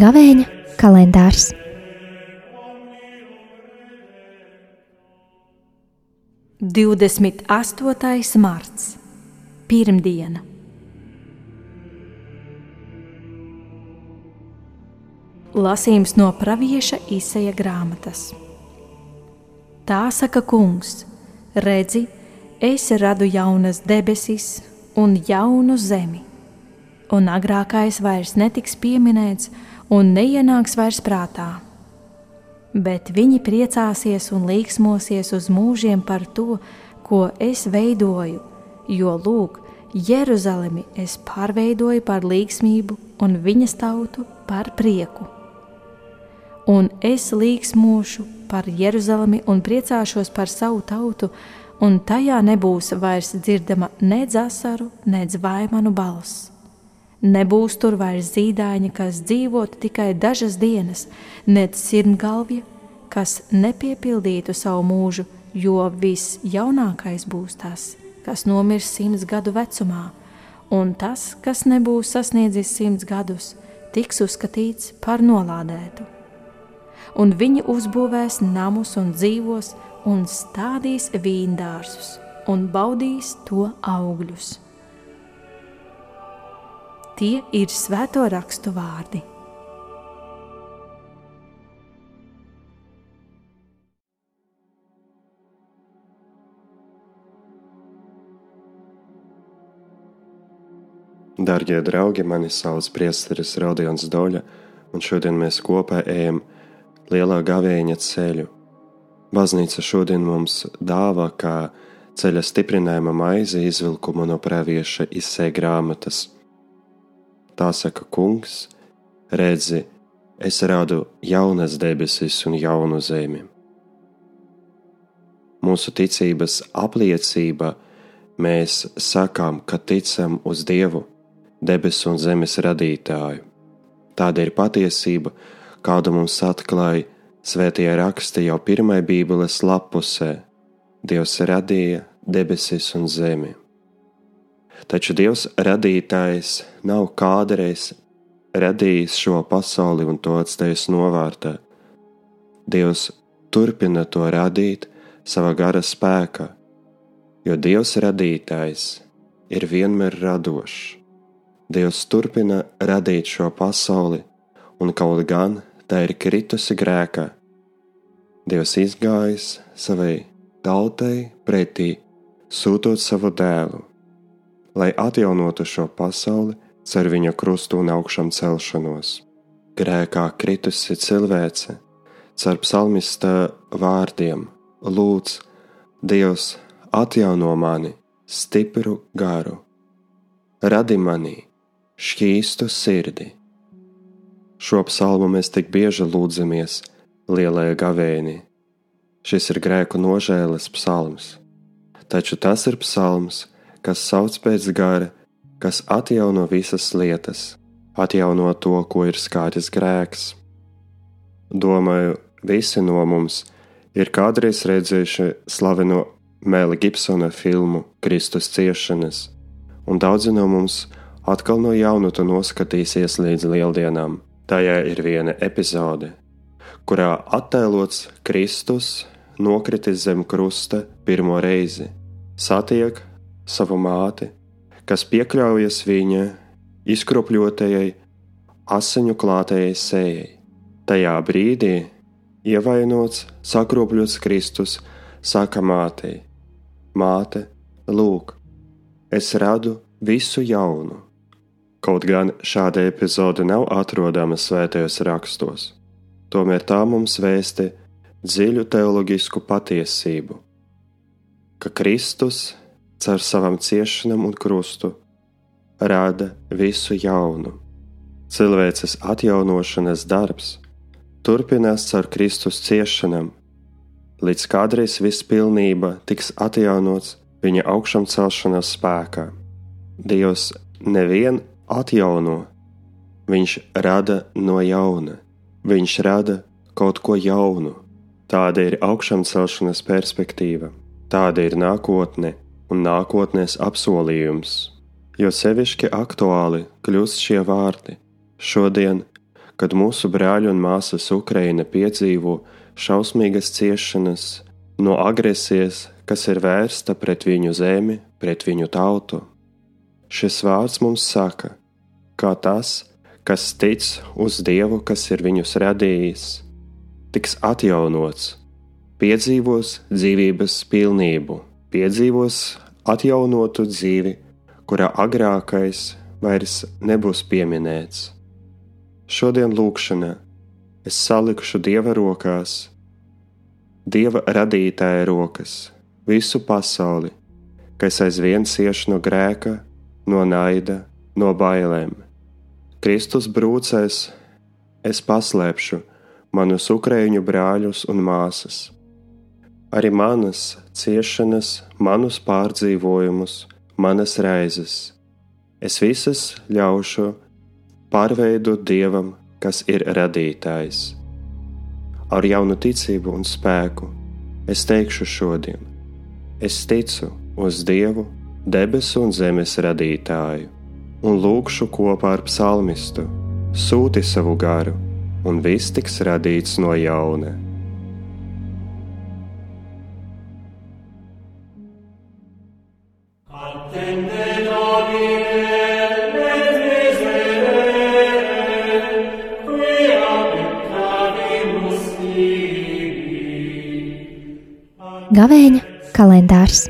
Gavēņa kalendārs. Divdesmit astotais marts, pirmdiena. Lasījums no pravieša izseja grāmatas. Tā saka kungs, redzi, es radu jaunas debesis un jaunu zemi, un agrākais vairs netiks pieminēts, un neienāks vairs prātā. Bet viņi priecāsies un līksmosies uz mūžiem par to, ko es veidoju, jo lūk, Jeruzalemi es pārveidoju par līksmību un viņas tautu par prieku. Un es līksmošu par Jeruzalemi un priecāšos par savu tautu, un tajā nebūs vairs dzirdama nedz asaru, nedz vaimanu balss Nebūs tur vairs zīdaiņa, kas dzīvotu tikai dažas dienas, nec sirmgalvja, kas nepiepildītu savu mūžu, jo viss jaunākais būs tas, kas nomirs simts gadu vecumā, un tas, kas nebūs sasniedzis simts gadus, tiks uzskatīts par nolādētu. Un viņi uzbūvēs namus un dzīvos, un stādīs vīndārsus, un baudīs to augļus. Tie ir svēto rakstu vārdi. Darbie draugi, mani sauc Priesteris Rodions Doļa, un šodien mēs kopā ejam lielā gavēņa ceļu. Baznīca šodien mums dāvā kā ceļa stiprinājuma maizi izvilkumu no pravieša izsē grāmatas. Tā saka kungs, redzi, es radu jaunas debesis un jaunu zemi. Mūsu ticības apliecība mēs sakām, ka ticam uz Dievu, debesu un zemes radītāju. Tāda ir patiesība, kādu mums atklāja svētie raksti jau pirmajā Bībeles lapusē. Dievs radīja debesis un zemi. Taču Dievs radītājs nav kādreiz radījis šo pasauli un to atstājis novārtā. Dievs turpina to radīt savā gara spēkā, jo Dievs radītājs ir vienmēr radošs. Dievs turpina radīt šo pasauli, un kaut gan tā ir kritusi grēkā, Dievs izgājis savai tautai pretī, sūtot savu dēlu, lai atjaunotu šo pasauli cer viņa krustu un augšām celšanos. Grēkā kritusi cilvēce, cer psalmista vārdiem: Lūdz, Dievs, atjauno mani stipru garu, radi manī šķīstu sirdi. Šo psalmu mēs tik bieži lūdzamies lielajā gavēnī. Šis ir grēku nožēles psalms, taču tas ir psalms, kas sauc pēc gara, kas atjauno visas lietas, atjauno to, ko ir skādis grēks. Domāju, visi no mums ir kādreiz redzējuši slaveno Mēla Gibsona filmu Kristus ciešanas, un daudzi no mums atkal no jauna to noskatīsies līdz lieldienām. Tajā ir viena epizode, kurā attēlots Kristus nokritis zem krusta pirmo reizi, satiek savu māti, kas piekļaujas viņa izkropļotajai, asiņu klātajai sējai. Tajā brīdī ievainots, sakropļots Kristus saka mātei: Māte, lūk, es radu visu jaunu. Kaut gan šāda epizode nav atrodama svētajos rakstos, tomēr tā mums vēsti dziļu teoloģisku patiesību, ka Kristus caur savam ciešanam un krustu, rada visu jaunu. Cilvēces atjaunošanas darbs turpinās caur Kristus ciešanam, līdz kādreiz viss pilnība tiks atjaunots viņa augšām celšanās spēkā. Dievs nevien atjauno, viņš rada no jauna, viņš rada kaut ko jaunu. Tāda ir augšām celšanas perspektīva, tāda ir nākotne un nākotnes apsolījums. Jo sevišķi aktuāli kļūst šie vārdi šodien, kad mūsu brāļi un māsas Ukraina piedzīvo šausmīgas ciešanas no agresijas, kas ir vērsta pret viņu zemi, pret viņu tautu. Šis vārds mums saka, kā tas, kas tic uz Dievu, kas ir viņus radījis, tiks atjaunots, piedzīvos dzīvības pilnību, piedzīvos atjaunotu dzīvi, kurā agrākais vairs nebūs pieminēts. Šodien lūkšanā es salikšu Dieva rokās, Dieva radītāja rokas, visu pasauli, kas aizvien cieš no grēka, no naida, no bailēm. Kristus brūcēs, es paslēpšu manus ukrēņu brāļus un māsas, arī manas ciešanas, manus pārdzīvojumus, manas reizes. Es visas ļaušu pārveidot dievam, kas ir radītājs. Ar jaunu ticību un spēku es teikšu šodien: Es ticu uz Dievu, debesu un zemes radītāju, un lūkšu kopā ar psalmistu: Sūti savu garu, un viss tiks radīts no jauna. Gavēņa kalendārs.